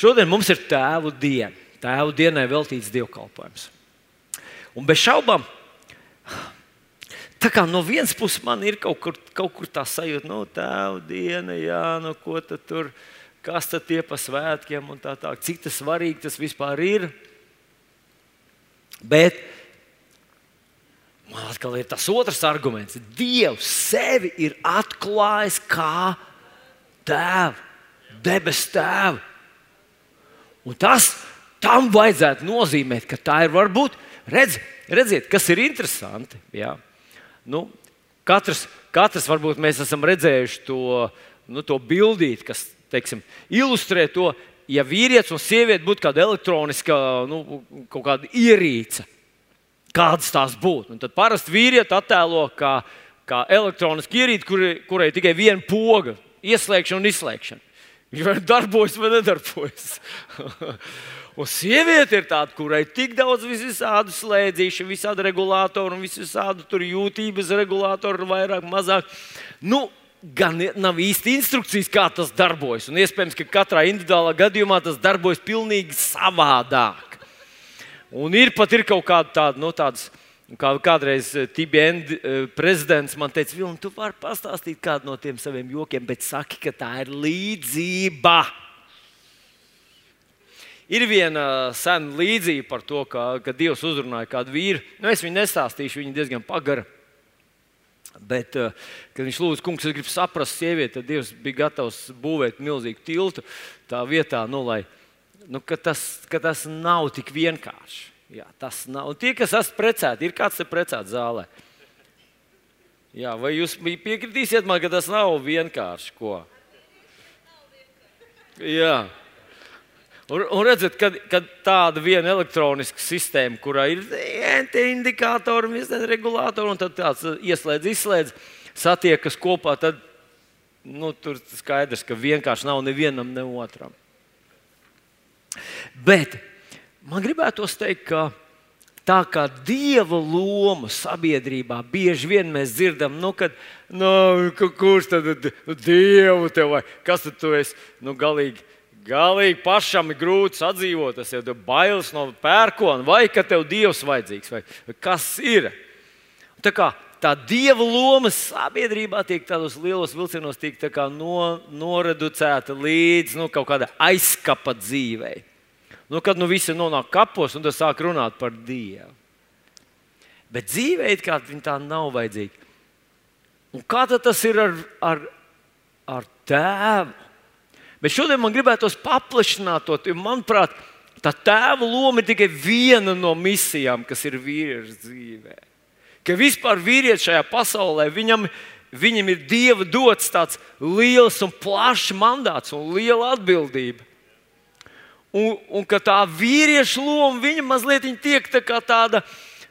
Šodien mums ir tēvu diena. Tēvu dienai veltīts dievkalpojums. Un bez šaubām, tā kā no vienas puses man ir kaut kur, kaut kur tā sajūta, no nu, tēva diena, jā, no ko tad tur, kas tad tie pa svētkiem un tā tālāk, cik tas svarīgi tas vispār ir. Bet man atkal ir tas otrs arguments. Dievs sevi ir atklājis kā tēvu, debesu tēvu. Un tas tam vajadzētu nozīmēt, ka tā ir varbūt, redz, redziet, kas ir interesanti. Jā. Nu, katrs, katrs varbūt mēs esam redzējuši to, nu, to bildīti, kas teiksim, ilustrē to, ja vīrietis un sieviete būtu kāda elektroniska nu, kāda ierīce. Kādas tās būtu? Un tad parasti vīrieti attēlo kā, kā elektronisku ierīci, kurai, kurai tikai viena poga, ieslēgšana un izslēgšana. Viņš vai darbojas vai nedarbojas. Un sieviete ir tāda, kurai ir tik daudz visādu slēdzīšu, visādi regulātoru un visādi jūtības regulātoru, vairāk, mazāk. Nu, gan nav īsti instrukcijas, kā tas darbojas. Un iespējams, ka katrā individuālā gadījumā tas darbojas pavisam savādāk. Un ir pat ir kaut kāda tāda, nu, tādas Kā kādreiz eh, TBN eh, prezidents man teica, Vilni, tu vari pastāstīt kādu no tiem saviem jokiem, bet saki, ka tā ir līdzība. Ir viena sena līdzība par to, ka, ka Dievs uzrunāja kādu vīru. Nu, es viņu nestāstīšu, viņa diezgan pagara. Bet, eh, kad viņš lūdza, kungs, es gribu saprast, sievieti, tad Dievs bija gatavs būvēt milzīgu tiltu tā vietā, nu, lai nu, ka tas, ka tas nav tik vienkārši. Jā, tas nav. Un tie, kas esat precēti, ir kāds te precēts zālē. Jā, vai jūs piekritīsiet man, ka tas nav vienkārši ko? Jā. Un, un redziet, kad, kad tāda viena elektroniska sistēma, kurā ir indikātori, visādi regulātori, un tad tāds ieslēdz, izslēdz, satiekas kopā, tad nu, tur skaidrs, ka vienkārši nav nevienam, ne otram. Bet Man gribētos teikt, ka tā kā dieva loma sabiedrībā bieži vien mēs dzirdam, nu, kad, nu, kurš tad ir dievu tev vai kas tad tu esi? Nu, galīgi, galīgi pašam ir grūti sadzīvot, tas ir bailes no pērkona, vai ka tev dievs vajadzīgs, vai kas ir. Tā kā tā dieva loma sabiedrībā tiek tādos lielos vilcienos tiek tā no, noreducēta līdz nu, kaut kādai aizskapa dzīvei nu, kad nu visi nonāk kapos un sāk runāt par Dievu. Bet dzīvē it kā tā nav vajadzīga. Un kā tas ir ar, ar, ar tēvu? Bet šodien man gribētos paplašināt to, jo manuprāt, tā tēva loma ir tikai viena no misijām, kas ir vīrieša dzīvē. Ka vispār vīrietis šajā pasaulē viņam, viņam ir dieva dots tāds liels un plašs mandāts un liela atbildība. Un, un ka tā vīrieša loma viņa mazliet tiek tā tāda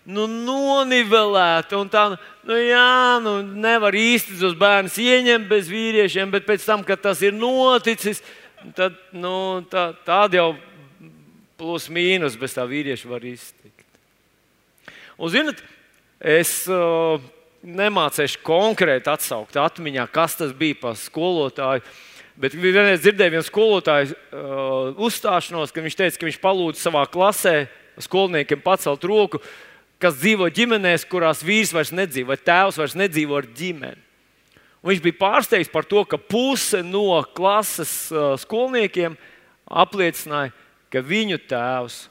nu, nonivelēta. Tā, nu, jā, nu, nevar īsti tos bērnus ieņemt bez vīriešiem, bet pēc tam, kad tas ir noticis, tad nu, tā, tāda jau plus mīnus bez tā vīrieša var iztikt. Un, zinat, es uh, nemācīšu konkrēti atsaukt atmiņā, kas tas bija par skolotāju. Bet vienreiz dzirdēju vienu skolotāju uh, uzstāšanos, kad viņš teica, ka viņš palūdza savā klasē skolniekiem pacelt roku, kas dzīvo ģimenēs, kurās vīrs vairs nedzīvo, vai tēvs vairs nedzīvo ar ģimeni. Un viņš bija pārsteigts par to, ka puse no klases uh, skolniekiem apliecināja, ka viņu tēvs,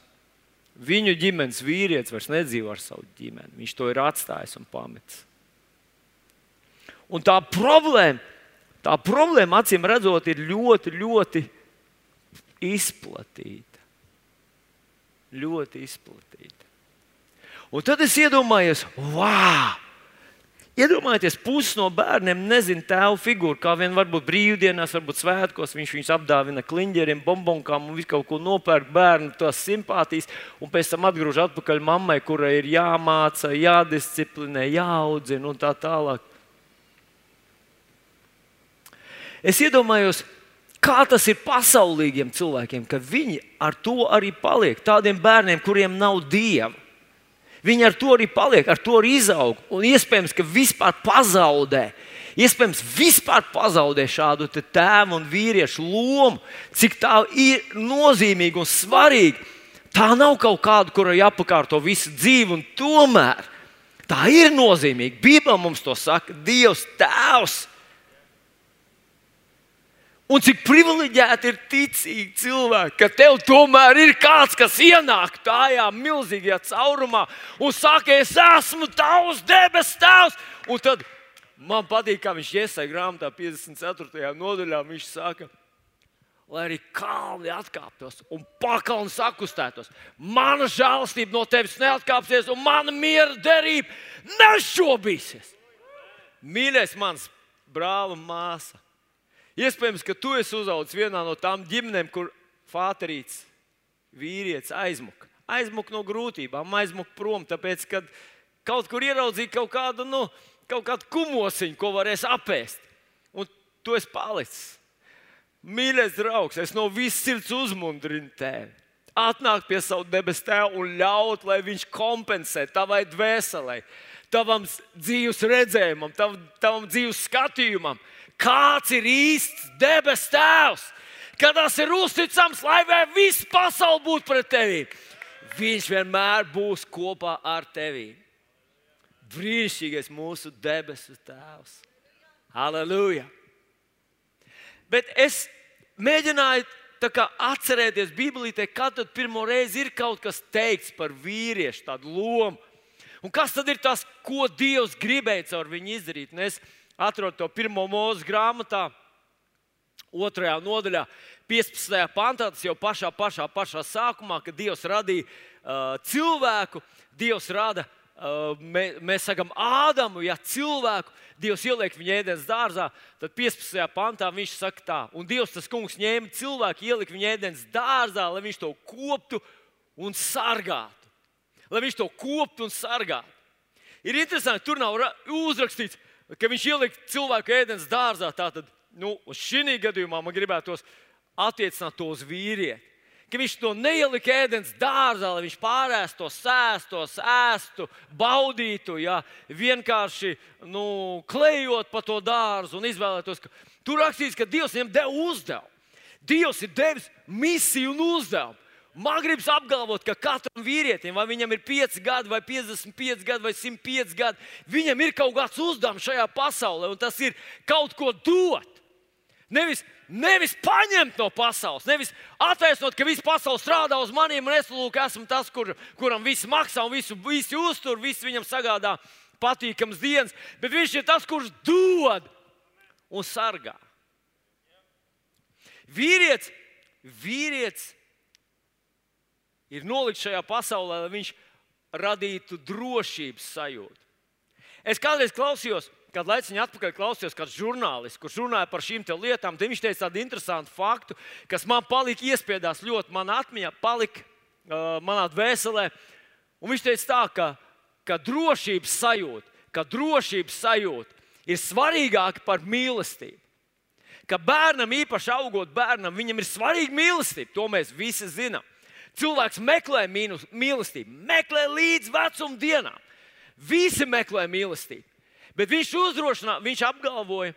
viņu ģimenes vīrietis vairs nedzīvo ar savu ģimeni. Viņš to ir atstājis un pametis. Un tā problēma Tā problēma, acīm redzot, ir ļoti, ļoti izplatīta. Ļoti izplatīta. Un tad es iedomājos, wow! Iedomājieties, pusi no bērniem nezina tēva figūru. Kā vien varbūt brīvdienās, varbūt svētkos viņš viņus apdāvina kliņģeriem, bombonkām un visu kaut ko nopērk bērnu, tās simpātijas. Un pēc tam atgriež atpakaļ mammai, kurai ir jāmāca, jādisciplinē, jāaudzina un tā tālāk. Es iedomājos, kā tas ir pasaulīgiem cilvēkiem, ka viņi ar to arī paliek. Tādiem bērniem, kuriem nav dieva. Viņi ar to arī paliek, ar to arī izaug. Un iespējams, ka vispār pazaudē. iespējams, vispār pazaudē šādu tēvu un vīriešu lomu, cik tā ir nozīmīga un svarīga. Tā nav kaut kāda, kurai jāpakārto visu dzīvi, un tomēr tā ir nozīmīga. Bībelē mums to saka Dievs, Tēvs. Un cik privileģēti ir ticīgi cilvēki, ka tev tomēr ir kāds, kas ienāk tajā milzīgajā caurumā un saka, es esmu tavs debes tēvs. Un tad man patīk, kā viņš iesaistīja grāmatā 54. nodaļā. Viņš saka, lai arī kalni atkāptos un pakalni sakustētos. Mana žēlastība no tevis neatkāpsies, un mana miera derība nešobīsies. Mīļais, mans brāl un māsa! Iespējams, ka tu esi uzaugusi vienā no tām ģimenēm, kur fāterīts, vīrietis aizmuka. Aizmuka no grūtībām, aizmuka prom, tāpēc, ka kaut kur ieraudzīja kaut kādu, nu, kaut kādu kumosiņu, ko varēs apēst. Un tu esi palicis. Mīļais draugs, es no visas sirds uzmundrinu tevi. Atnākt pie sava debesu tēva un ļaut, lai viņš kompensē tavai dvēselē, tavam dzīves redzējumam, tavam, tavam dzīves skatījumam kāds ir īsts debes tēvs, kad tas ir uzticams, lai viss pasaule būtu pret tevi. Viņš vienmēr būs kopā ar tevi. Brīnišķīgais mūsu debesu tēvs. Halleluja! Bet es mēģināju atcerēties Bībelītē, kad pirmo reizi ir kaut kas teikts par vīriešu, lomu. Un kas tad ir tas, ko Dievs gribēja caur viņu izdarīt? Un es atrod to pirmo mūža grāmatā, otrajā nodaļā, 15. pantā, tas jau pašā, pašā, pašā sākumā, kad Dievs radīja uh, cilvēku, Dievs rada. Uh, mē, mēs sakām, Ādamu, ja cilvēku Dievs ieliek viņa ēdienas dārzā, tad 15. pantā viņš saka, tā, un Dievs tas kungs ņēma cilvēku, ielika viņa ēdienas dārzā, lai viņš to koptu un sargātu. Lai viņš to koptu un sargātu. Ir interesanti, tur nav uzrakstīts, ka viņš ielika cilvēku ēdienas dārzā. Tātad, nu, uz šī gadījumā man gribētos attiecināt to uz vīrieti. Ka viņš to neielika ēdienas dārzā, lai viņš pārēsto, sēsto, ēstu, baudītu, ja vienkārši nu, klejot pa to dārzu un izvēlētos. Ka... Tur rakstīts, ka Dievs viņam deva uzdevumu. Dievs ir devis misiju un uzdevumu. Man gribas apgalvot, ka katram vīrietim, vai viņam ir 5 gadi, vai 55 gadi, vai 105 gadi, viņam ir kaut kāds uzdevums šajā pasaulē, un tas ir kaut ko dot. Nevis, nevis paņemt no pasaules, nevis attaisnot, ka viss pasaule strādā uz maniem, un es lūk, esmu tas, kur, kuram viss maksā un visu, visu uztur, viss viņam sagādā patīkams dienas, bet viņš ir tas, kurš dod un sargā. Vīrietis, vīrietis ir nolikts šajā pasaulē, lai viņš radītu drošības sajūtu. Es kādreiz klausījos, kad laiciņā atpakaļ klausījos kāds žurnālists, kurš runāja par šīm lietām. Viņš teica tādu interesantu faktu, kas man palika iespiedās ļoti manā atmiņā, palika uh, manā dvēselē. Un viņš teica tā, ka, ka drošības sajūta, ka drošības sajūta ir svarīgāka par mīlestību. Ka bērnam, īpaši augot bērnam, viņam ir svarīga mīlestība. To mēs visi zinām. Cilvēks meklē mīnus, mīlestību, meklē līdz vecuma dienām. Visi meklē mīlestību. Bet viņš uzdrošināja, viņš apgalvoja,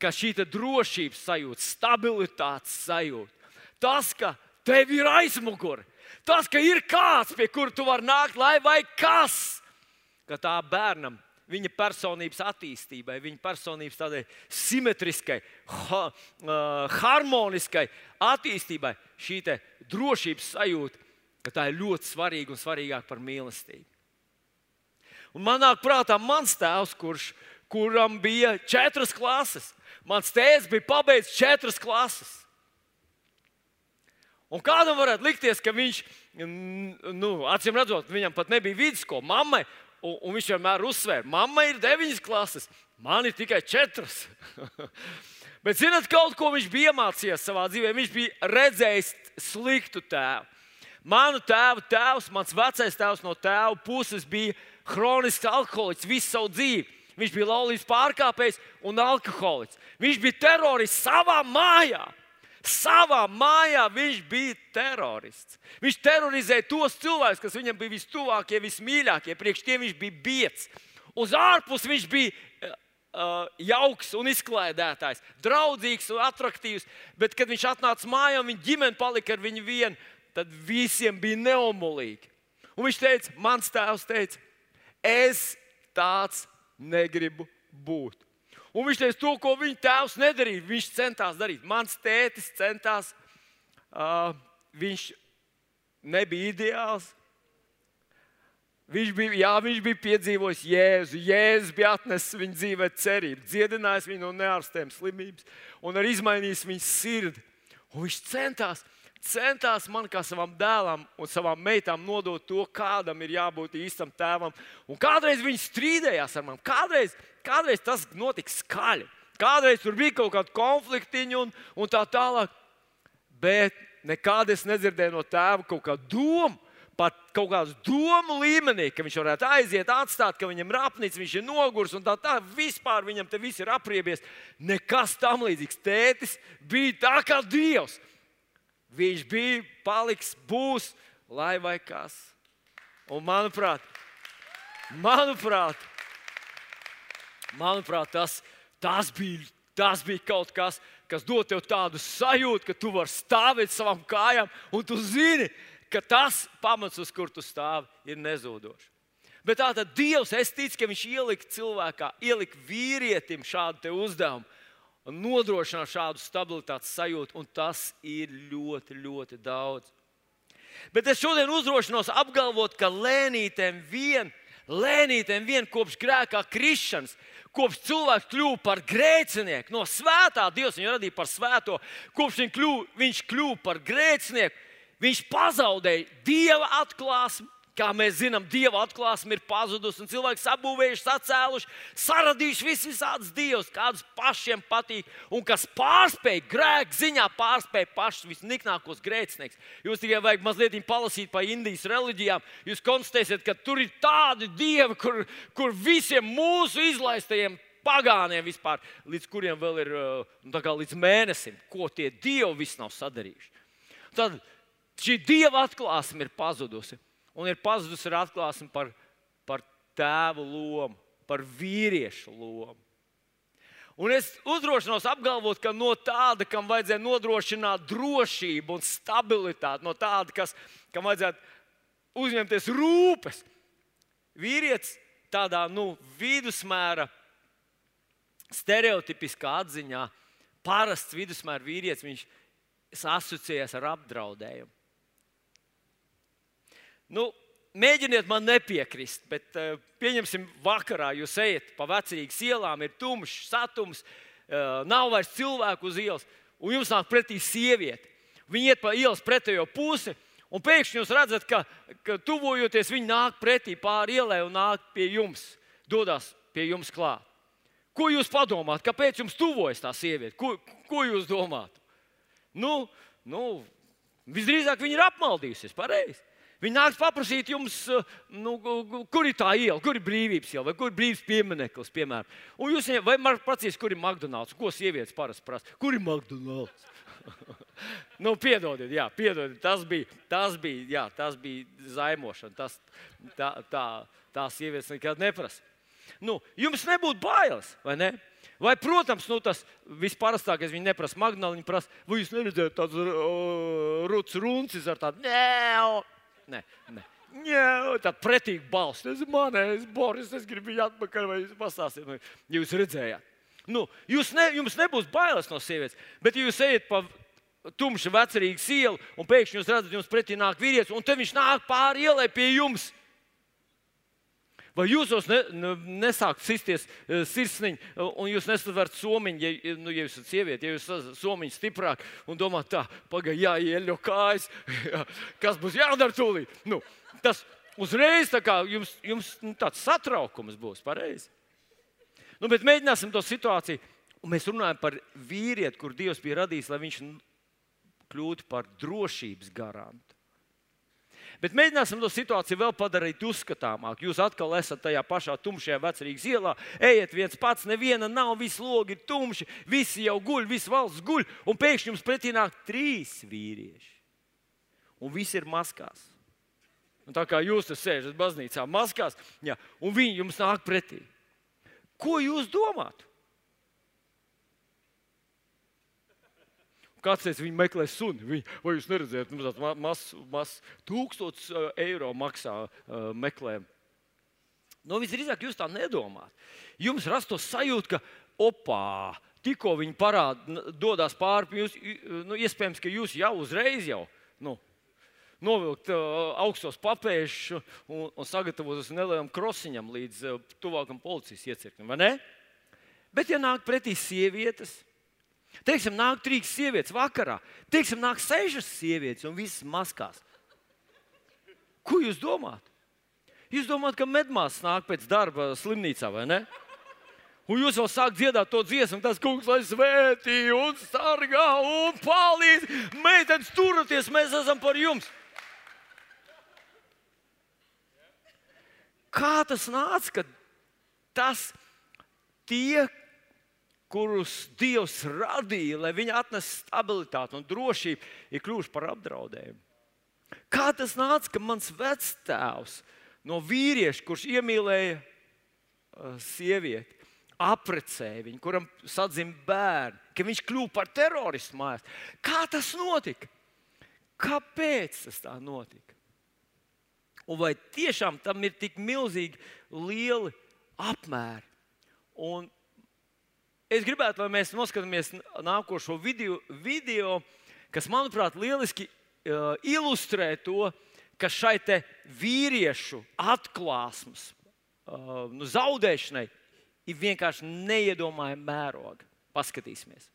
ka šī drošības sajūta, stabilitātes sajūta, tas, ka tev ir aizmugure, tas, ka ir kāds, pie kura tu vari nākt, lai vai kas, ka tā bērnam viņa personības attīstībai, viņa personības tādai simetriskai, ha, uh, harmoniskai attīstībai, šī drošības sajūta, ka tā ir ļoti svarīga un svarīgāka par mīlestību. Un man nāk prātā mans tēvs, kurš, kuram bija četras klases. Mans tēvs bija pabeidzis četras klases. Un kādam varētu likties, ka viņš, nu, acīm redzot, viņam pat nebija vidusskola, mammai Un, un viņš vienmēr uzsver, mamma ir deviņas klases, man ir tikai četras. Bet, zinot, kaut ko viņš bija iemācījies savā dzīvē, viņš bija redzējis sliktu tēvu. Manu tēvu tēvs, mans vecais tēvs no tēva puses bija kronisks alkoholiķis visu savu dzīvi. Viņš bija laulības pārkāpējs un alkoholiķis. Viņš bija terorists savā mājā. Savā mājā viņš bija terorists. Viņš terorizēja tos cilvēkus, kas viņam bija vistuvākie, vismīļākie. Priekš tiem viņš bija biets. Uz ārpus viņš bija uh, jauks un izklaidētājs, draudzīgs un attraktīvs. Bet, kad viņš atnāca mājā un viņa ģimene palika ar viņu vienu, tad visiem bija neomolīgi. Un viņš teica, mans tēvs teica, es tāds negribu būt. Un viņš teica, to, ko viņa tēvs nedarīja, viņš centās darīt. Mans tētis centās, uh, viņš nebija ideāls, Viņš bija, jā, viņš bija piedzīvojis Jēzu. Jēzus bija atnesis viņa dzīvē cerību, dziedinājis viņu no neārstēm slimības un arī izmainījis viņa sirdi. Un viņš centās, centās man kā savam dēlam un savām meitām nodot to, kādam ir jābūt īstam tēvam. Un kādreiz viņi strīdējās ar mani, kādreiz, kādreiz tas notika skaļi. Kādreiz tur bija kaut kāda konfliktiņa un, un tā tālāk. Bet nekad es nedzirdēju no tēva kaut kādu domu pat kaut kādu domu līmenī, ka viņš varētu aiziet, atstāt, ka viņam ir apnicis, viņš ir nogurs un tā tā. Vispār viņam te viss ir apriebies. Nekas tam līdzīgs. Tētis bija tā kā dievs. Viņš bija, paliks, būs, lai vai kas. Un manuprāt, manuprāt, manuprāt tas, tas, bija, tas bija kaut kas, kas dod tev tādu sajūtu, ka tu vari stāvēt savām kājām un tu zini, ka ka tas pamats, uz kur tu stāvi, ir nezūdošs. Bet tā tad Dievs, es ticu, ka Viņš ielika cilvēkā, ielika vīrietim šādu uzdevumu, nodrošināt šādu stabilitātes sajūtu, un tas ir ļoti, ļoti daudz. Bet es šodien uzdrošinos apgalvot, ka lēnītēm vien, lēnītēm vien kopš grēkā krišanas, kopš cilvēks kļuva par grēcinieku, no svētā Dievs viņu radīja par svēto, kopš viņš kļuva, viņš kļuva par grēcinieku Viņš pazaudēja dieva atklāsmi. Kā mēs zinām, dieva atklāsme ir pazudusi, un cilvēki sabūvējuši, sacēluši, saradījuši visus visādus dievus, kādus pašiem patīk, un kas pārspēj grēku ziņā, pārspēj pašus visniknākos grēcinieks. Jūs tikai vajag mazliet palasīt par Indijas reliģijām. Jūs konstatēsiet, ka tur ir tādi dievi, kur, kur visiem mūsu izlaistajiem pagāniem vispār, līdz kuriem vēl ir nu, līdz mēnesim, ko tie dievi visi nav sadarījuši. Tad šī dieva atklāsme ir pazudusi. Un ir pazudusi arī atklāsme par, par tēvu lomu, par vīriešu lomu. Un es uzdrošinos apgalvot, ka no tāda, kam vajadzēja nodrošināt drošību un stabilitāti, no tāda, kas, kam vajadzētu uzņemties rūpes, vīrietis tādā nu, vidusmēra, stereotipiskā atziņā, parasts vidusmēra vīrietis, viņš asociējas ar apdraudējumu. Nu, mēģiniet man nepiekrist, bet uh, pieņemsim, vakarā jūs ejat pa vecīgas ielām, ir tumšs, satums, uh, nav vairs cilvēku uz ielas, un jums nāk pretī sieviete. Viņa iet pa ielas pretējo pusi, un pēkšņi jūs redzat, ka, ka tuvojoties, viņa nāk pretī pāri ielai un nāk pie jums, dodas pie jums klāt. Ko jūs padomājat? Kāpēc jums tuvojas tā sieviete? Ko, ko jūs domājat? Nu, nu, visdrīzāk viņa ir apmaldījusies. Pareizi. Viņi nāks paprasīt jums, eh, nu, kur ir tā iela, kur ir brīvības iela, vai kur ir brīvības piemineklis, piemēram. Un jūs varat pateikt, kur ir McDonald's, ko sievietes parasti prasa. Kur ir McDonald's? nu, piedodiet, jā, piedodiet, tas bija, tas bija, jā, tas bija zaimošana. Tas, tā, tā, tā sievietes nekad neprasa. Nu, jums nebūtu bailes, vai ne? Vai, protams, nu, tas visparastākais viņi neprasa magnāli, viņi prasa, vai jūs neredzējat tādus uh, rūtas runcis ar tādu nē, Nē, nē. Jā, tā pretīga balss. Es manēju, Boris, es gribu viņu atpakaļ, vai jūs pastāstīt, vai jūs redzējāt. Nu, jūs ne, jums nebūs bailes no sievietes, bet ja jūs ejat pa tumšu vecerīgu ielu un pēkšņi jūs redzat, jums pretī nāk vīrietis, un te viņš nāk pāri ielai pie jums. Vai jūs ne, ne, nesākat sisties uh, sirsniņā, uh, un jūs nesavarat somiņu, ja, nu, ja jūs esat sieviete, ja jūs esat somiņu stiprāk un domājat, tā, pagaidi, jāieļo kājas, kas būs jādara tūlīt. Nu, tas uzreiz kā jums, jums nu, tāds satraukums būs pareizi. Nu, bet mēģināsim to situāciju. Un mēs runājam par vīrieti, kur Dievs bija radījis, lai viņš kļūtu par drošības garantu. Bet mēģināsim to situāciju vēl padarīt uzskatāmāku. Jūs atkal esat tajā pašā tumšajā vecrīgas ielā, ejiet viens pats, neviena nav, visi logi ir tumši, visi jau guļ, viss valsts guļ, un pēkšņi jums pretī nāk trīs vīrieši. Un visi ir maskās. Un tā kā jūs tur sēžat baznīcā, maskās, jā, un viņi jums nāk pretī. Ko jūs domājat? Kāds teica, viņi meklē suni. Viņi, vai jūs neredzējāt, mums tāds mazs, mazs tūkstots eiro maksā meklējumu. Nu, visdrīzāk jūs tā nedomājat. Jums rastos sajūta, ka opā, tikko viņi parāda, dodas pāri, jūs, nu, iespējams, ka jūs jau uzreiz jau. Nu, Novilkt uh, augstos papēžus un, un sagatavoties nelielam krosiņam līdz uh, tuvākam policijas iecirknim. Bet, ja nāk pretī sievietes, Teiksim, nāk trīs sievietes vakarā, teiksim, nāk sešas sievietes un visas maskās. Ko jūs domājat? Jūs domājat, ka medmāsas nāk pēc darba slimnīcā vai ne? Un jūs jau sākat dziedāt to dziesmu, tas kungs, lai svētī un sargā un palīdz. Meitenes, turieties, mēs esam par jums! Kā tas nāca, ka tas tie, kurus Dievs radīja, lai viņi atnestu stabilitāti un drošību, ir kļuvuši par apdraudējumu. Kā tas nāca, ka mans vectēvs no vīrieša, kurš iemīlēja uh, sievieti, apprecēja viņu, kuram sadzima bērni, ka viņš kļuva par teroristu mājās? Kā tas notika? Kāpēc tas tā notika? Un vai tiešām tam ir tik milzīgi lieli apmēri? Un es gribētu, lai mēs noskatāmies nākošo video, video kas, manuprāt, lieliski uh, ilustrē to, ka šai vīriešu atklāsmes uh, nu, zaudēšanai ir vienkārši neiedomājama mēroga. Paskatīsimies!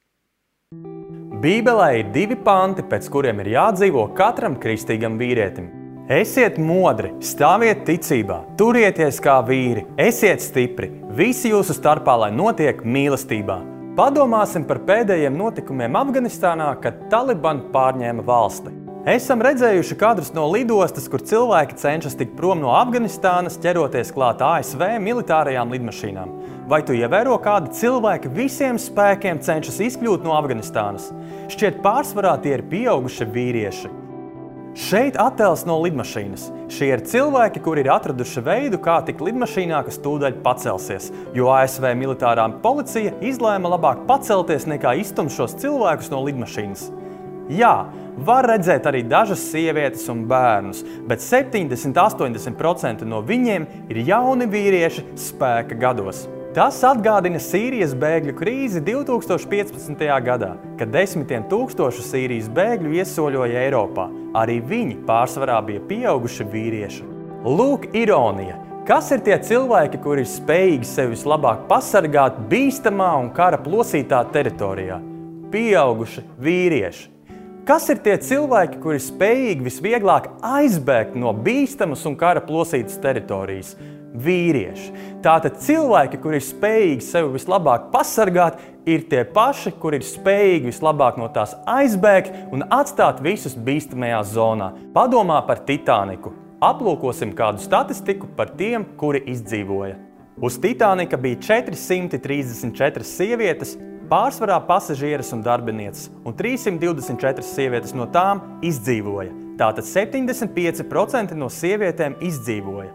Bībelē ir divi panti, pēc kuriem ir jādzīvo katram kristīgam vīrietim. Esiet modri, stāviet ticībā, turieties kā vīri, esiet stipri. Visi jūsu starpā, lai notiek mīlestībā. Padomāsim par pēdējiem notikumiem Afganistānā, kad Taliban pārņēma valsti. Esam redzējuši kadrus no lidostas, kur cilvēki cenšas tikt prom no Afganistānas, ķeroties klāt ASV militārajām lidmašīnām. Vai tu ievēro, kādi cilvēki visiem spēkiem cenšas izkļūt no Afganistānas? Šķiet, pārsvarā tie ir pieauguši vīrieši. Šeit attēls no lidmašīnas. Šie ir cilvēki, kuri ir atraduši veidu, kā tikt lidmašīnā, kas tūdaļ pacelsies, jo ASV militārā policija izlēma labāk pacelties nekā iztumt šos cilvēkus no lidmašīnas. Jā, var redzēt arī dažas sievietes un bērnus, bet 70-80% no viņiem ir jauni vīrieši spēka gados. Tas atgādina Sīrijas bēgļu krīzi 2015. gadā, kad desmitiem tūkstošu Sīrijas bēgļu iesoļoja Eiropā. Arī viņi pārsvarā bija pieauguši vīrieši. Lūk, ironija! Kas ir tie cilvēki, kuri ir spējīgi sevi vislabāk pasargāt bīstamā un kara plosītā teritorijā? Pieauguši vīrieši. Kas ir tie cilvēki, kuri spējīgi visvieglāk aizbēgt no bīstamas un kara plosītas teritorijas? vīrieši. Tātad cilvēki, kuri ir spējīgi sevi vislabāk pasargāt, ir tie paši, kuri ir spējīgi vislabāk no tās aizbēgt un atstāt visus bīstamajā zonā. Padomā par Titaniku. Aplūkosim kādu statistiku par tiem, kuri izdzīvoja. Uz Titanika bija 434 sievietes, pārsvarā pasažieres un darbinieces, un 324 sievietes no tām izdzīvoja. Tātad 75% no sievietēm izdzīvoja.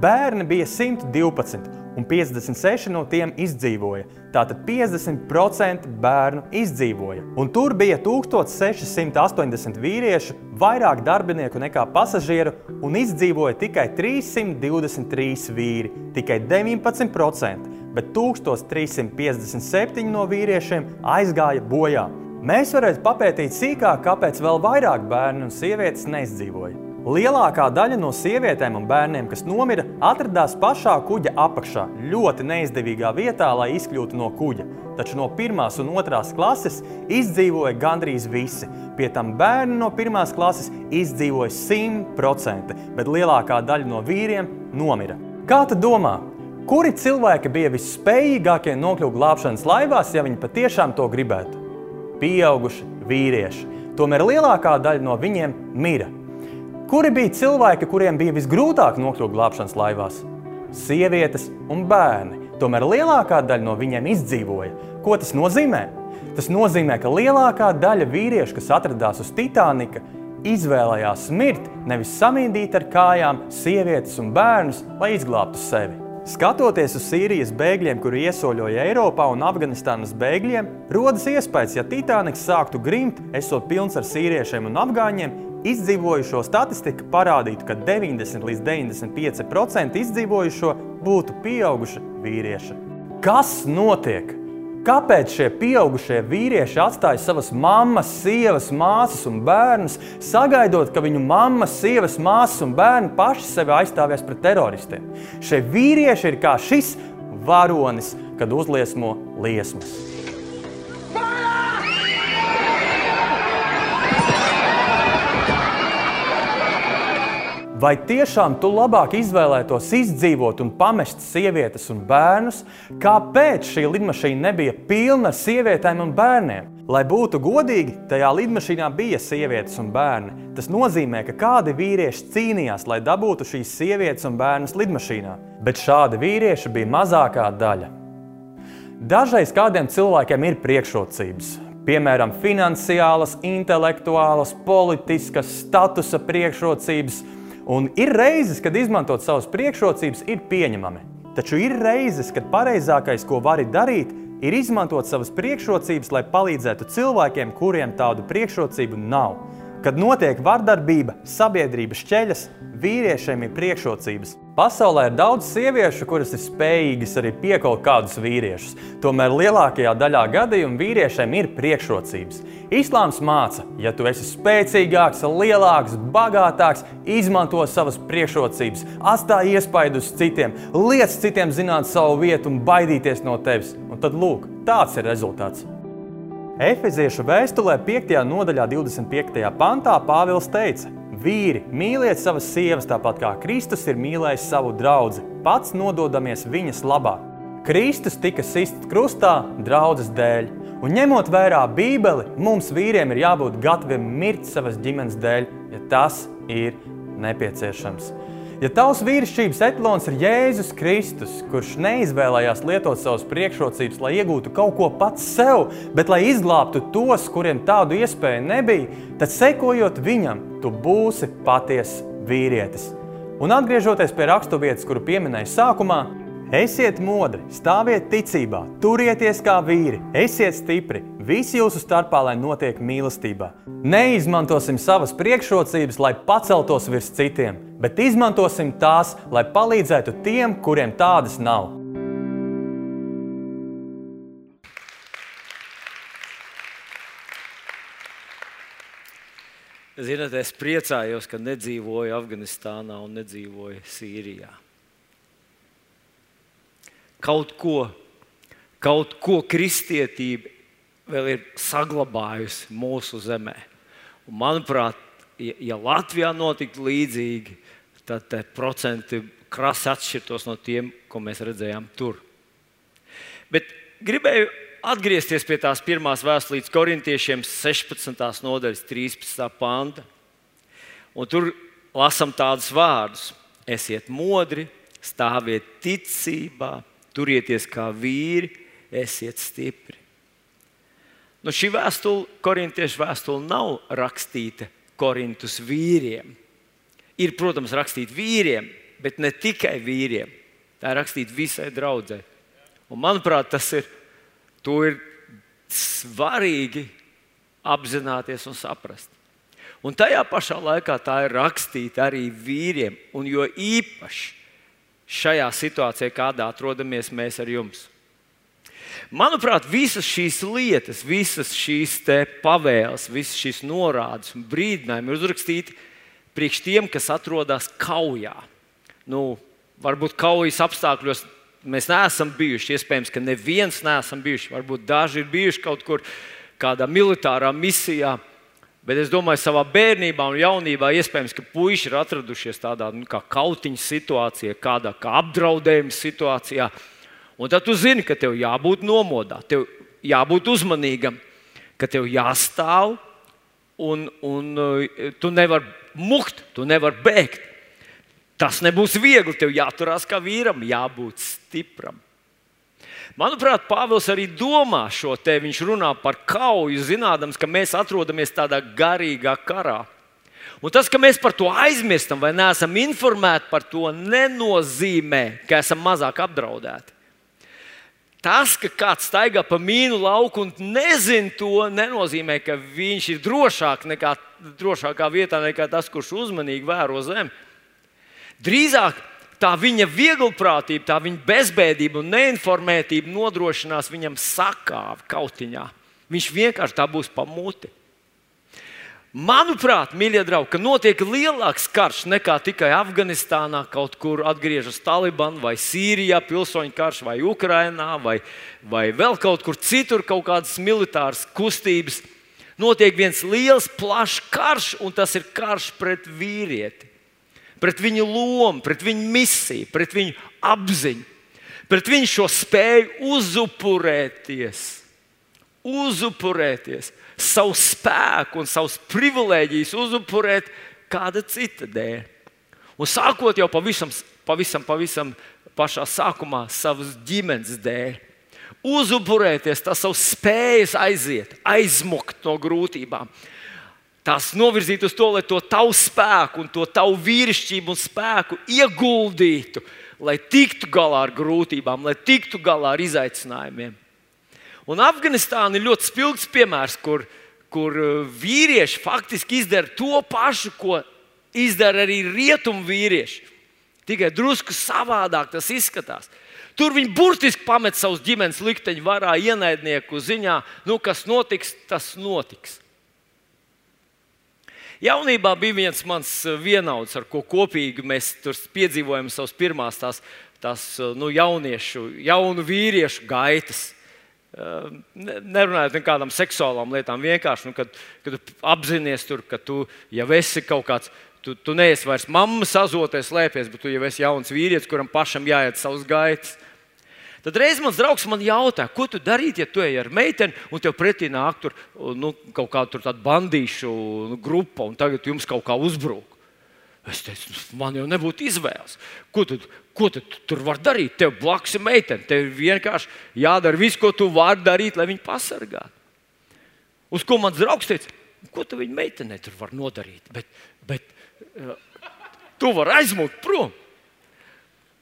Bērni bija 112, un 56 no tiem izdzīvoja. Tātad 50% bērnu izdzīvoja. Un tur bija 1680 vīriešu, vairāk darbinieku nekā pasažieru, un izdzīvoja tikai 323 vīri, tikai 19%, bet 1357 no vīriešiem aizgāja bojā. Mēs varētu papētīt sīkāk, kāpēc vēl vairāk bērnu un sievietes neizdzīvoja. Lielākā daļa no sievietēm un bērniem, kas nomira, atradās pašā kuģa apakšā, ļoti neizdevīgā vietā, lai izkļūtu no kuģa. Taču no pirmās un otrās klases izdzīvoja gandrīz visi. Pie tam bērni no pirmās klases izdzīvoja 100%, bet lielākā daļa no vīriem nomira. Kā tu domā, kuri cilvēki bija visspējīgākie nokļūt glābšanas laivās, ja viņi patiešām to gribētu? Pieauguši vīrieši. Tomēr lielākā daļa no viņiem mira. Kuri bija cilvēki, kuriem bija visgrūtāk nokļūt glābšanas laivās? Sievietes un bērni. Tomēr lielākā daļa no viņiem izdzīvoja. Ko tas nozīmē? Tas nozīmē, ka lielākā daļa vīriešu, kas atradās uz Titanika, izvēlējās mirt, nevis samīdīt ar kājām sievietes un bērnus, lai izglābtu sevi. Skatoties uz Sīrijas bēgļiem, kuri iesoļoja Eiropā un Afganistānas bēgļiem, rodas iespējas, ja Titaniks sāktu grimt, esot pilns ar sīriešiem un afgāņiem, izdzīvojušo statistika parādītu, ka 90 līdz 95% izdzīvojušo būtu pieauguši vīrieši. Kas notiek? Kāpēc šie pieaugušie vīrieši atstāja savas mammas, sievas, māsas un bērnus, sagaidot, ka viņu mammas, sievas, māsas un bērni paši sevi aizstāvēs pret teroristiem? Šie vīrieši ir kā šis varonis, kad uzliesmo liesmas. Vai tiešām tu labāk izvēlētos izdzīvot un pamest sievietes un bērnus? Kāpēc šī lidmašīna nebija pilna ar sievietēm un bērniem? Lai būtu godīgi, tajā lidmašīnā bija sievietes un bērni. Tas nozīmē, ka kādi vīrieši cīnījās, lai dabūtu šīs sievietes un bērnus lidmašīnā. Bet šādi vīrieši bija mazākā daļa. Dažreiz kādiem cilvēkiem ir priekšrocības, piemēram, finansiālas, intelektuālas, politiskas, statusa priekšrocības Un ir reizes, kad izmantot savas priekšrocības ir pieņemami. Taču ir reizes, kad pareizākais, ko vari darīt, ir izmantot savas priekšrocības, lai palīdzētu cilvēkiem, kuriem tādu priekšrocību nav. Kad notiek vardarbība, sabiedrība šķeļas, vīriešiem ir priekšrocības. Pasaulē ir daudz sieviešu, kuras ir spējīgas arī piekaut kādus vīriešus. Tomēr lielākajā daļā gadījumu vīriešiem ir priekšrocības. Islāms māca, ja tu esi spēcīgāks, lielāks, bagātāks, izmanto savas priekšrocības, atstāj iespaidu uz citiem, liec citiem zināt savu vietu un baidīties no tevis. Un tad lūk, tāds ir rezultāts. Efeziešu vēstulē 5. nodaļā 25. pantā Pāvils teica, Vīri, mīliet savas sievas tāpat kā Kristus ir mīlējis savu draugu, pats nododamies viņas labā. Kristus tika sists krustā draudzes dēļ, un ņemot vērā Bībeli, mums vīriem ir jābūt gataviem mirt savas ģimenes dēļ, ja tas ir nepieciešams. Ja tavs vīrišķības etalons ir Jēzus Kristus, kurš neizvēlējās lietot savas priekšrocības, lai iegūtu kaut ko pats sev, bet lai izglābtu tos, kuriem tādu iespēju nebija, tad sekojot viņam, tu būsi patiesa vīrietis. Un atgriežoties pie raksturvietas, kuru pieminēju sākumā, esiet modri, stāviet ticībā, turieties kā vīri, esiet stipri, visi jūsu starpā, lai notiek mīlestībā. Neizmantosim savas priekšrocības, lai paceltos virs citiem, bet izmantosim tās, lai palīdzētu tiem, kuriem tādas nav. Ziniet, es priecājos, ka nedzīvoju Afganistānā un nedzīvoju Sīrijā. Kaut ko, kaut ko kristietība vēl ir saglabājusi mūsu zemē. Un, manuprāt, ja, Latvijā notiktu līdzīgi, tad procenti krasi atšķirtos no tiem, ko mēs redzējām tur. Bet gribēju atgriezties pie tās pirmās vēstures korintiešiem, 16. nodaļas, 13. panta. Un tur lasām tādus vārdus: Esiet modri, stāviet ticībā, turieties kā vīri, esiet stipri. Nu, šī vēstule, korintiešu vēstule, nav rakstīta Korintus vīriem. Ir, protams, rakstīta vīriem, bet ne tikai vīriem. Tā ir rakstīta visai draudzē. Un, manuprāt, tas ir, ir svarīgi apzināties un saprast. Un tajā pašā laikā tā ir rakstīta arī vīriem, un jo īpaši šajā situācijā, kādā atrodamies mēs ar jums. Manuprāt, visas šīs lietas, visas šīs pavēles, visas šīs norādes un brīdinājumi ir uzrakstīti priekš tiem, kas atrodas kaujā. Nu, varbūt kaujas apstākļos mēs neesam bijuši. Iespējams, ka neviens neesam bijuši. Varbūt daži ir bijuši kaut kur kādā militārā misijā. Bet es domāju, savā bērnībā un jaunībā iespējams, ka puiši ir atradušies tādā nu, kā kautiņa situācijā, kādā kā apdraudējuma situācijā. Un tad tu zini, ka tev jābūt nomodā, tev jābūt uzmanīgam, ka tev jāstāv un, un uh, tu nevari mukt, tu nevari bēgt. Tas nebūs viegli. Tev jāturās kā vīram, jābūt stipram. Manuprāt, Pāvils arī domā šo te. Viņš runā par kauju, zinādams, ka mēs atrodamies tādā garīgā karā. Un tas, ka mēs par to aizmirstam vai neesam informēti par to, nenozīmē, ka esam mazāk apdraudēti. Tas, ka kāds staigā pa mīnu lauku un nezina to, nenozīmē, ka viņš ir drošāk nekā, drošākā vietā nekā tas, kurš uzmanīgi vēro zemi. Drīzāk tā viņa vieglprātība, tā viņa bezbēdība un neinformētība nodrošinās viņam sakāvi kautiņā. Viņš vienkārši tā būs pamūti. Manuprāt, mīļie draugi, ka notiek lielāks karš nekā tikai Afganistānā, kaut kur atgriežas Taliban, vai Sīrijā, pilsoņu karš, vai Ukrajinā, vai, vai vēl kaut kur citur, kaut kādas militāras kustības. Notiek viens liels, plašs karš, un tas ir karš pret vīrieti, pret viņu lomu, pret viņu misiju, pret viņu apziņu, pret viņu šo spēju uzupurēties. Uzupurēties savu spēku un savas privilēģijas uzupurēt kāda cita dēļ. Un sākot jau pavisam, pavisam, pavisam pašā sākumā savas ģimenes dēļ. Uzupurēties, tas savs spējas aiziet, aizmukt no grūtībām. Tās novirzīt uz to, lai to tavu spēku, un to tavu vīrišķību un spēku ieguldītu, lai tiktu galā ar grūtībām, lai tiktu galā ar izaicinājumiem. Un Afganistāna ir ļoti spilgts piemērs, kur, kur uh, vīrieši faktiski izdara to pašu, ko izdara arī rietumu vīrieši. Tikai drusku savādāk tas izskatās. Tur viņi burtiski pamet savus ģimenes likteņu varā, ienaidnieku ziņā. Nu, kas notiks, tas notiks. Jaunībā bija viens mans uh, vienauds, ar ko kopīgi mēs piedzīvojam savas pirmās tās, tās uh, nu, jauniešu, jaunu vīriešu gaitas. Nerunājot par kādām seksuālām lietām, vienkārši, nu, kad, kad tu apzinājies, tur, ka tu jau esi kaut kāds, tu, tu neesi vairs mammas azoties, slēpies, bet tu jau esi jauns vīrietis, kuram pašam jāiet savus gaitas. Tad reiz mans draugs man jautā, ko tu darītu, ja tu ej ar meiteni un tev pretī nāk tur, nu, kaut kāda bandīšu nu, grupa un tagad jums kaut kā uzbrūk. Es teicu, man jau nebūtu izvēles. Ko tu, ko tu tur vari darīt? Tev blakus ir meitene. Tev vienkārši jādara viss, ko tu vari darīt, lai viņu pasargātu. Uz ko mans draugs teica, ko tu viņa meitenei tur vari nodarīt? Bet, bet uh, tu vari aizmukt prom.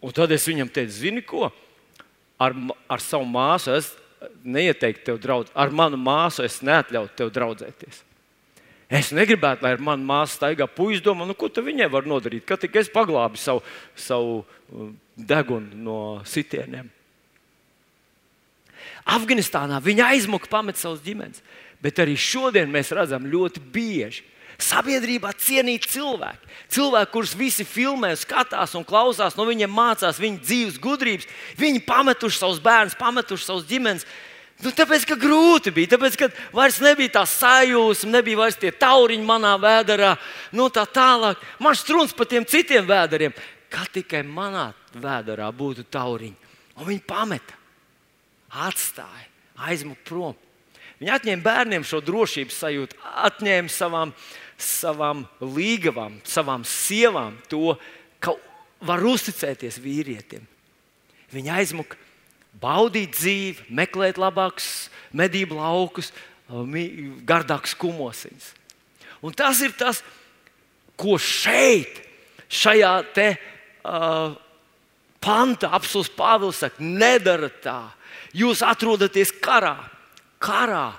Un tad es viņam teicu, zini ko? Ar, ar savu māsu es neieteiktu tev draudzēties. Ar manu māsu es neatļautu tev draudzēties. Es negribētu, lai ar mani māsa staigā puisis domā, nu, ko viņai var nodarīt. Kad tikai es paglābu savu, savu uh, degunu no sitieniem. Afganistānā viņa aizmuka, pamet savus ģimenes. Bet arī šodien mēs redzam ļoti bieži. Sabiedrībā cienīt cilvēku. Cilvēki, kurus visi filmē, skatās un klausās, no viņiem mācās viņa dzīves gudrības. Viņi pametuši savus bērnus, pametuši savus ģimenes Nu, tāpēc, ka grūti bija, tāpēc, ka vairs nebija tā sajūsma, nebija vairs tie tauriņi manā vēdā, nu tā tālāk. Man strūns par tiem citiem vēdariem, kā tikai manā vēdā būtu tauriņi. Un viņi pameta, atstāja, aizmuka prom. Viņi atņēma bērniem šo drošības sajūtu, atņēma savām, savām līgavām, savām sievām to, ka var uzticēties vīrietim. Viņi aizmuka baudīt dzīvi, meklēt labākus medību laukus, gardākus kumosiņus. Un tas ir tas, ko šeit, šajā te, uh, pantā, apelsīns Pāvils saka, nedara tā. Jūs atrodaties karā, karā,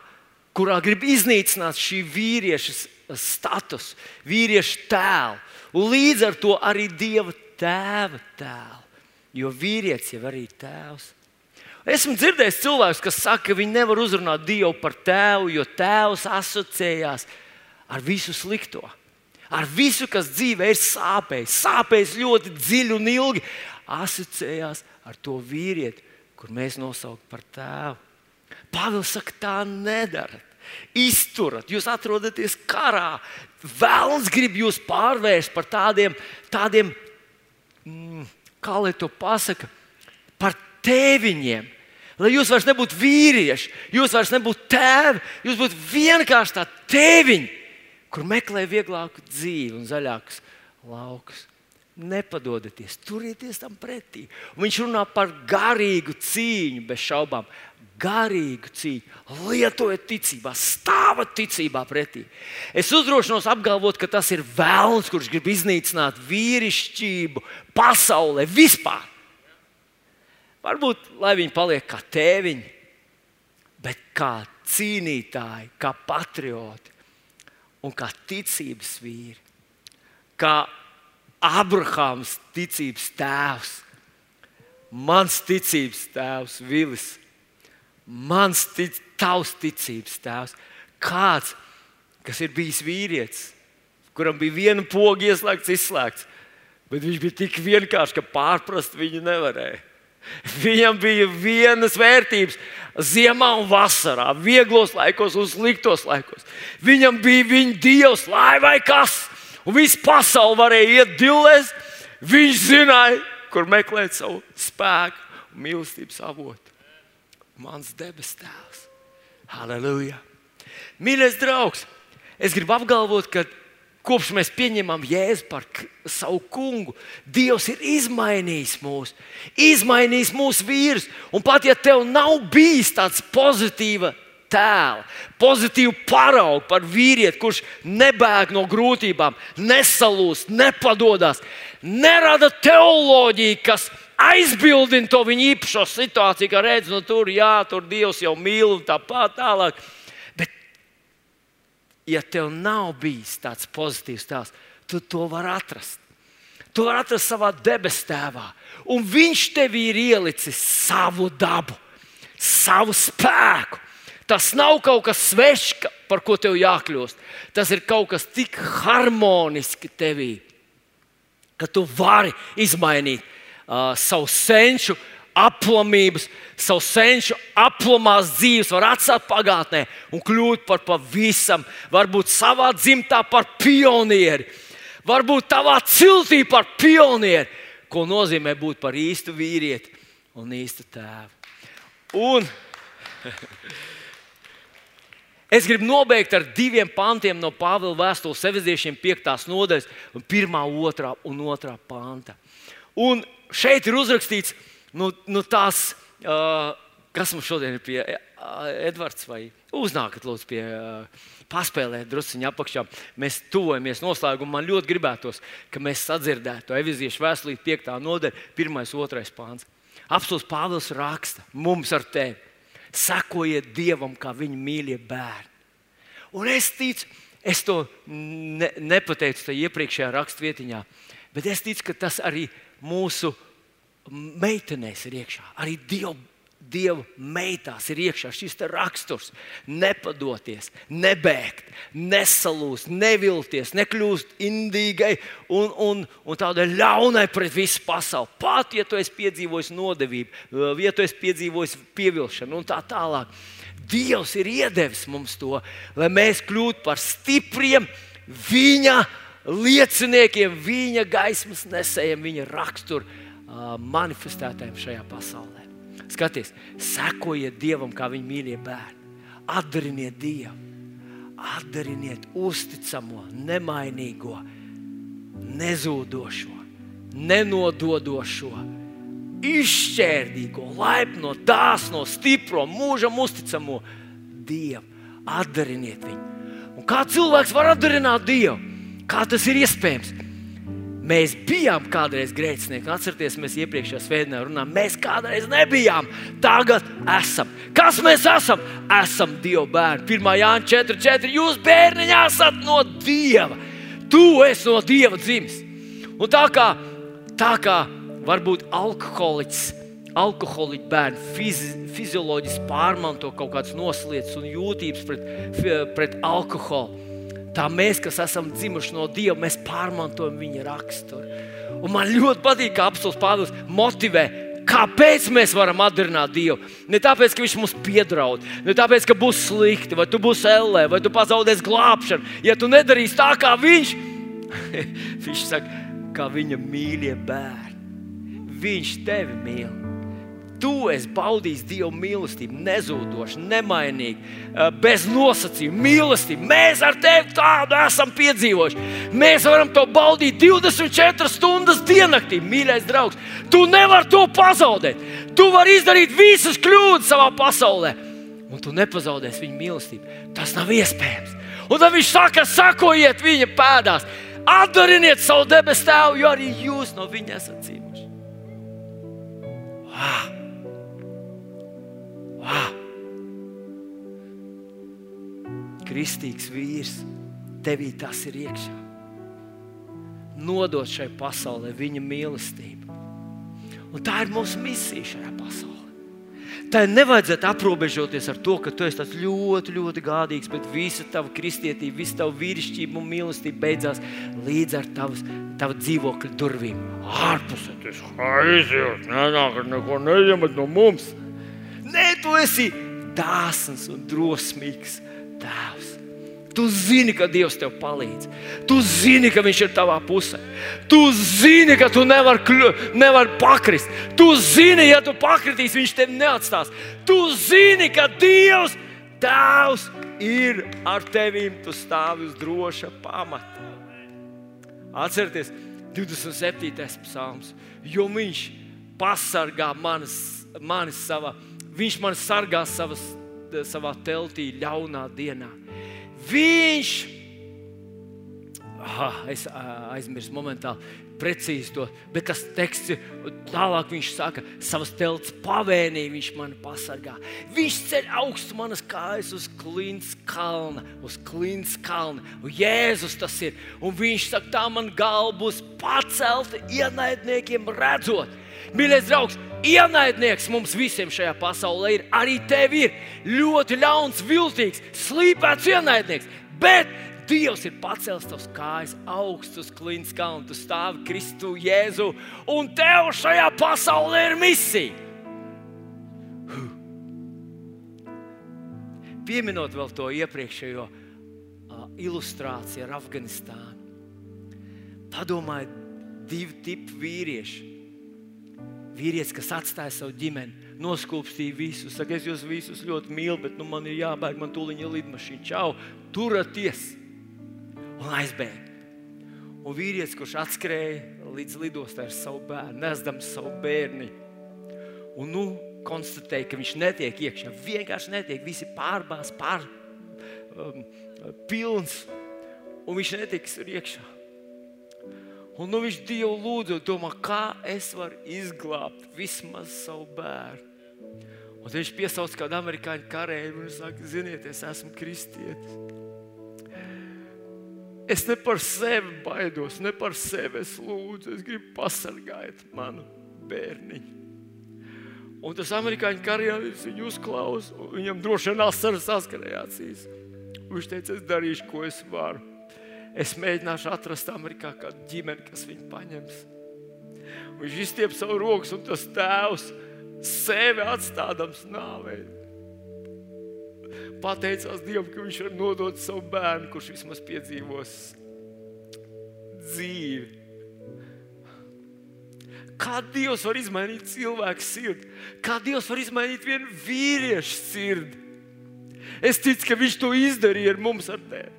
kurā grib iznīcināt šī vīrieša status, vīrieša tēlu, un līdz ar to arī dieva tēva tēlu. Jo vīrietis jau arī ir tēvs. Esmu dzirdējis cilvēkus, kas saka, ka viņi nevar uzrunāt Dievu par tēvu, jo tēvs asociējās ar visu slikto. Ar visu, kas dzīvē ir sāpējis, sāpējis ļoti dziļi un ilgi, asociējās ar to vīrieti, kur mēs nosaucam par tēvu. Pāvils saka, tā nedarat. Izturat, jūs atrodaties karā. Vēlams grib jūs pārvērst par tādiem, tādiem mm, kā lai to pasaka, par tēviņiem, Lai jūs vairs nebūtu vīrieši, jūs vairs nebūtu tēvi, jūs būtu vienkārši tādi tēviņi, kur meklē vieglāku dzīvi un zaļākus laukus. Nepadodieties, turieties tam pretī. Un viņš runā par garīgu cīņu, bez šaubām. Garīgu cīņu, lietojiet ticībā, stāvat ticībā pretī. Es uzdrošinos apgalvot, ka tas ir vēlns, kurš grib iznīcināt vīrišķību pasaulē vispār. Varbūt lai viņi paliek kā tēviņi, bet kā cīnītāji, kā patrioti un kā ticības vīri. Kā Abrahāms ticības tēvs, mans ticības tēvs, Vilis, mans tic, tavs ticības tēvs, kāds, kas ir bijis vīrietis, kuram bija viena poga ieslēgts, izslēgts, bet viņš bija tik vienkāršs, ka pārprast viņu nevarēja. Viņam bija vienas vērtības, ziemā un vasarā, vieglos laikos un sliktos laikos. Viņam bija viņa dievs, lai vai kas un viss pasaule varēja iet divlēs. Viņš zināja, kur meklēt savu spēku un mīlestības avotu. Mans debes tēvs. Halleluja! Mīļais draugs, es gribu apgalvot, ka kopš mēs pieņemam Jēzu par savu kungu, Dievs ir izmainījis mūs, izmainījis mūsu vīrus. Un pat ja tev nav bijis tāds pozitīvs tēlu, pozitīvu paraugu par vīrieti, kurš nebēg no grūtībām, nesalūst, nepadodas, nerada teoloģiju, kas aizbildina to viņa īpašo situāciju, ka redz, nu tur, jā, tur Dievs jau mīl un tā tālāk. Bet, ja tev nav bijis tāds pozitīvs tēls, tu to vari atrast. Tu vari atrast savā debes tēvā, un viņš tev ir ielicis savu dabu, savu spēku, Tas nav kaut kas svešs, par ko tev jākļūst. Tas ir kaut kas tik harmoniski tevī, ka tu vari izmainīt uh, savu senču aplamības, savu senču aplamās dzīves, var atstāt pagātnē un kļūt par pavisam, varbūt savā dzimtā par pionieri, varbūt tavā ciltī par pionieri, ko nozīmē būt par īstu vīrieti un īstu tēvu. Un Es gribu nobeigt ar diviem pantiem no Pāvila vēstules Efeziešiem, 5. nodaļas, 1, 2 un 2 panta. Un šeit ir uzrakstīts, nu, nu tās, uh, kas mums šodien ir pie uh, Edvards vai uznākat lūdzu pie uh, paspēlēt drusciņā apakšā. Mēs tuvojamies noslēgumam. Man ļoti gribētos, ka mēs sadzirdētu Efeziešu vēstulī 5. nodaļa, 1. un 2. pāns. Apstults Pāvils raksta mums ar tevi sekojiet Dievam kā viņa mīļie bērni. Un es ticu, es to ne, nepateicu tajā iepriekšējā rakstvietiņā, bet es ticu, ka tas arī mūsu meitenēs ir iekšā. Arī Dieva Dieva meitās ir iekšā šis raksturs. Nepadoties, nebēgt, nesalūst, nevilties, nekļūst indīgai un, un, un tādai ļaunai pret visu pasauli. Pat ja tu esi piedzīvojis nodevību, ja tu esi piedzīvojis pievilkšanu un tā tālāk. Dievs ir iedevis mums to, lai mēs kļūtu par stipriem viņa lieciniekiem, viņa gaismas nesējiem, viņa rakstura manifestētājiem šajā pasaulē. Skaties, sekojiet Dievam, kā viņa mīļie bērni. Atdariniet Dievu, atdariniet uzticamo, nemainīgo, nezūdošo, nenododošo, izšķērdīgo, laipno, dāsno, stipro, mūžam uzticamo Dievu. Atdariniet viņu. Un kā cilvēks var atdarināt Dievu? Kā tas ir iespējams? Mēs bijām kādreiz grēcinieki. Atcerieties, mēs iepriekšējā svētdienā runājām, mēs kādreiz nebijām. Tagad esam. Kas mēs esam? Esam Dieva bērni. 1. Jānis 4.4. Jūs bērniņā esat no Dieva. Tu esi no Dieva dzimis. Un tā kā, tā kā varbūt alkoholiķis, alkoholiķi bērni fizi, fizioloģiski pārmanto kaut kādas noslēdzes un jūtības pret, pret alkoholu tā mēs, kas esam dzimuši no Dieva, mēs pārmantojam viņa raksturu. Un man ļoti patīk, kā apelsīns Pāvils motivē. Kāpēc mēs varam atdarināt Dievu? Ne tāpēc, ka Viņš mums piedraud, ne tāpēc, ka būs slikti, vai tu būsi ellē, vai tu pazaudēsi glābšanu. Ja tu nedarīsi tā, kā Viņš, viņš saka, kā viņa mīļie bērni. Viņš tevi mīl. Tu esi baudījis Dieva mīlestību, nezūdoši, nemainīgi, eh, bez nosacījuma, mīlestību. Mēs ar tevi tādu esam piedzīvojuši. Mēs varam to baudīt 24 stundas diennaktī, mīļais draugs. Tu nevari to pazaudēt. Tu vari izdarīt visas kļūdas savā pasaulē, un tu nepazaudēsi viņa mīlestību. Tas nav iespējams. Un tad viņš saka, sakojiet viņa pēdās, atdariniet savu debesu tēvu, jo arī jūs no viņa esat. Ah! Ah! Kristīgs vīrs, tevī tas ir iekšā. Nodot šai pasaulē viņa mīlestību. Un tā ir mūsu misija šajā pasaulē. Tā nevajadzētu aprobežoties ar to, ka tu esi ļoti, ļoti gādīgs, bet visa tava kristietība, visa tava vīrišķība un mīlestība beidzās līdz ar tavas, tava dzīvokļa durvīm. Ārpusē tas aiziet, nenāk, neko neņemat no mums. Nē, tu esi dāsns un drosmīgs. Tu zini, ka Dievs tev palīdz. Tu zini, ka Viņš ir tavā pusē. Tu zini, ka tu nevari nevar pakrist. Tu zini, ja tu pakritīsi, Viņš tevi neatstās. Tu zini, ka Dievs, Tēvs, ir ar tevīm. Tu stāvi uz droša pamata. Atcerieties, 27. psalms. Jo Viņš pasargā manis, manis savā Viņš man sargā savas, savā teltī, ļaunā dienā. Viņš, ah, es aizmirsu momentāli, precīzi to, bet tas teksts ir tālāk. Viņš saka, savas telts pavēnī viņš man pasargā. Viņš ceļ augstu manas kājas uz klints kalna, uz klints kalna. Un Jēzus tas ir. Un viņš saka, tā man galva būs pacelta ienaidniekiem redzot. Mīļais draugs, ienaidnieks mums visiem šajā pasaulē ir. Arī tev ir ļoti ļauns, viltīgs, slīpēts ienaidnieks. Bet Dievs ir pacēlis tavs kājas augstus klints kalnu, tu stāvi Kristu Jēzu, un tev šajā pasaulē ir misija. Pieminot vēl to iepriekšējo uh, ilustrāciju ar Afganistānu. Padomājiet, divi tipi vīrieši vīrietis, kas atstāja savu ģimeni, noskūpstīja visus. Saka, es jūs visus ļoti mīlu, bet nu, man ir jābēg, man tūlīt ir lidmašīna. Čau, turieties! Un aizbēga. Un vīrietis, kurš atskrēja līdz lidostai ar savu bērnu, nesdams savu bērnu. Un nu, konstatēja, ka viņš netiek iekšā. Vienkārši netiek. Visi pārbāzti, pār, um, pilns. Un viņš netiks iekšā. Un nu viņš Dievu lūdzu, domā, kā es varu izglābt vismaz savu bērnu. Un viņš piesauc kādu amerikāņu karēju un saka, ziniet, es esmu kristietis. Es ne par sevi baidos, ne par sevi es lūdzu, es gribu pasargāt manu bērniņu. Un tas amerikāņu karjeras viņu uzklausa, un viņam droši vien asaras saskarējās. Viņš teica, es darīšu, ko es varu. Es mēģināšu atrast Amerikā kādu ģimeni, kas viņu paņems. Viņš izstiep savu rokas, un tas tēvs sevi atstādams nāvei. Pateicās Dievam, ka viņš var nodot savu bērnu, kurš vismaz piedzīvos dzīvi. Kā Dievs var izmainīt cilvēku sirdi? Kā Dievs var izmainīt vienu vīriešu sirdi? Es ticu, ka Viņš to izdarīja ar mums, ar tevi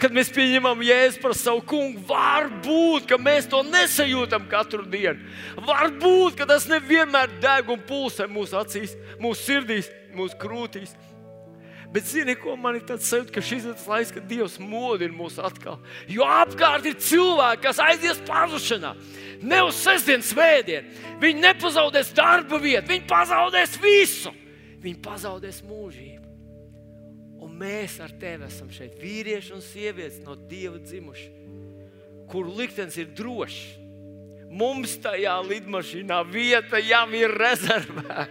kad mēs pieņemam jēzu par savu kungu, varbūt mēs to nesajūtam katru dienu. Varbūt tas nevienmēr deg un pulsē mūsu acīs, mūsu sirdīs, mūsu krūtīs. Bet zini, ko man ir tāds sajūta, ka šis ir tas laiks, kad Dievs modina mūs atkal. Jo apkārt ir cilvēki, kas aizies pazušanā. Ne uz sestdienas svētdienu. Viņi nepazaudēs darba vietu, viņi pazaudēs visu. Viņi pazaudēs mūžību. Un mēs ar tevi esam šeit, vīrieši un sievietes no Dieva dzimuši, kuru liktenis ir drošs. Mums tajā lidmašīnā vieta jau ir rezervēta,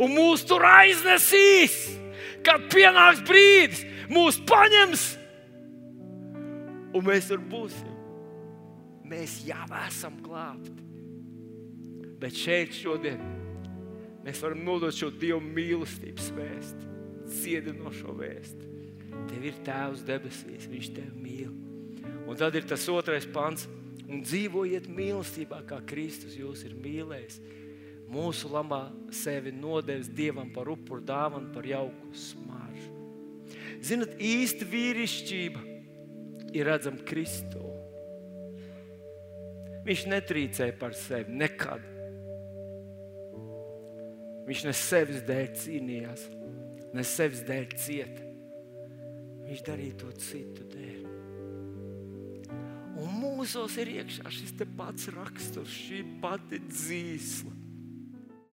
un mūs tur aiznesīs. Kad pienāks brīdis, mūs paņems, un mēs tur būsim. Mēs jau esam glābti. Bet šeit šodien mēs varam nodot šo Dieva mīlestības vēstuli dziedinošo vēstu. Tev ir Tēvs debesīs, Viņš tevi mīl. Un tad ir tas otrais pants, un dzīvojiet mīlestībā, kā Kristus jūs ir mīlējis. Mūsu labā sevi nodevis Dievam par upuru dāvanu, par jauku smaržu. Ziniet, īsta vīrišķība ir redzama Kristū. Viņš netrīcēja par sevi nekad. Viņš ne sevis dēļ cīnījās, ne sevis dēļ cieta. Viņš darīja to citu dēļ. Un mūsos ir iekšā šis pats raksturs, šī pati dzīsla.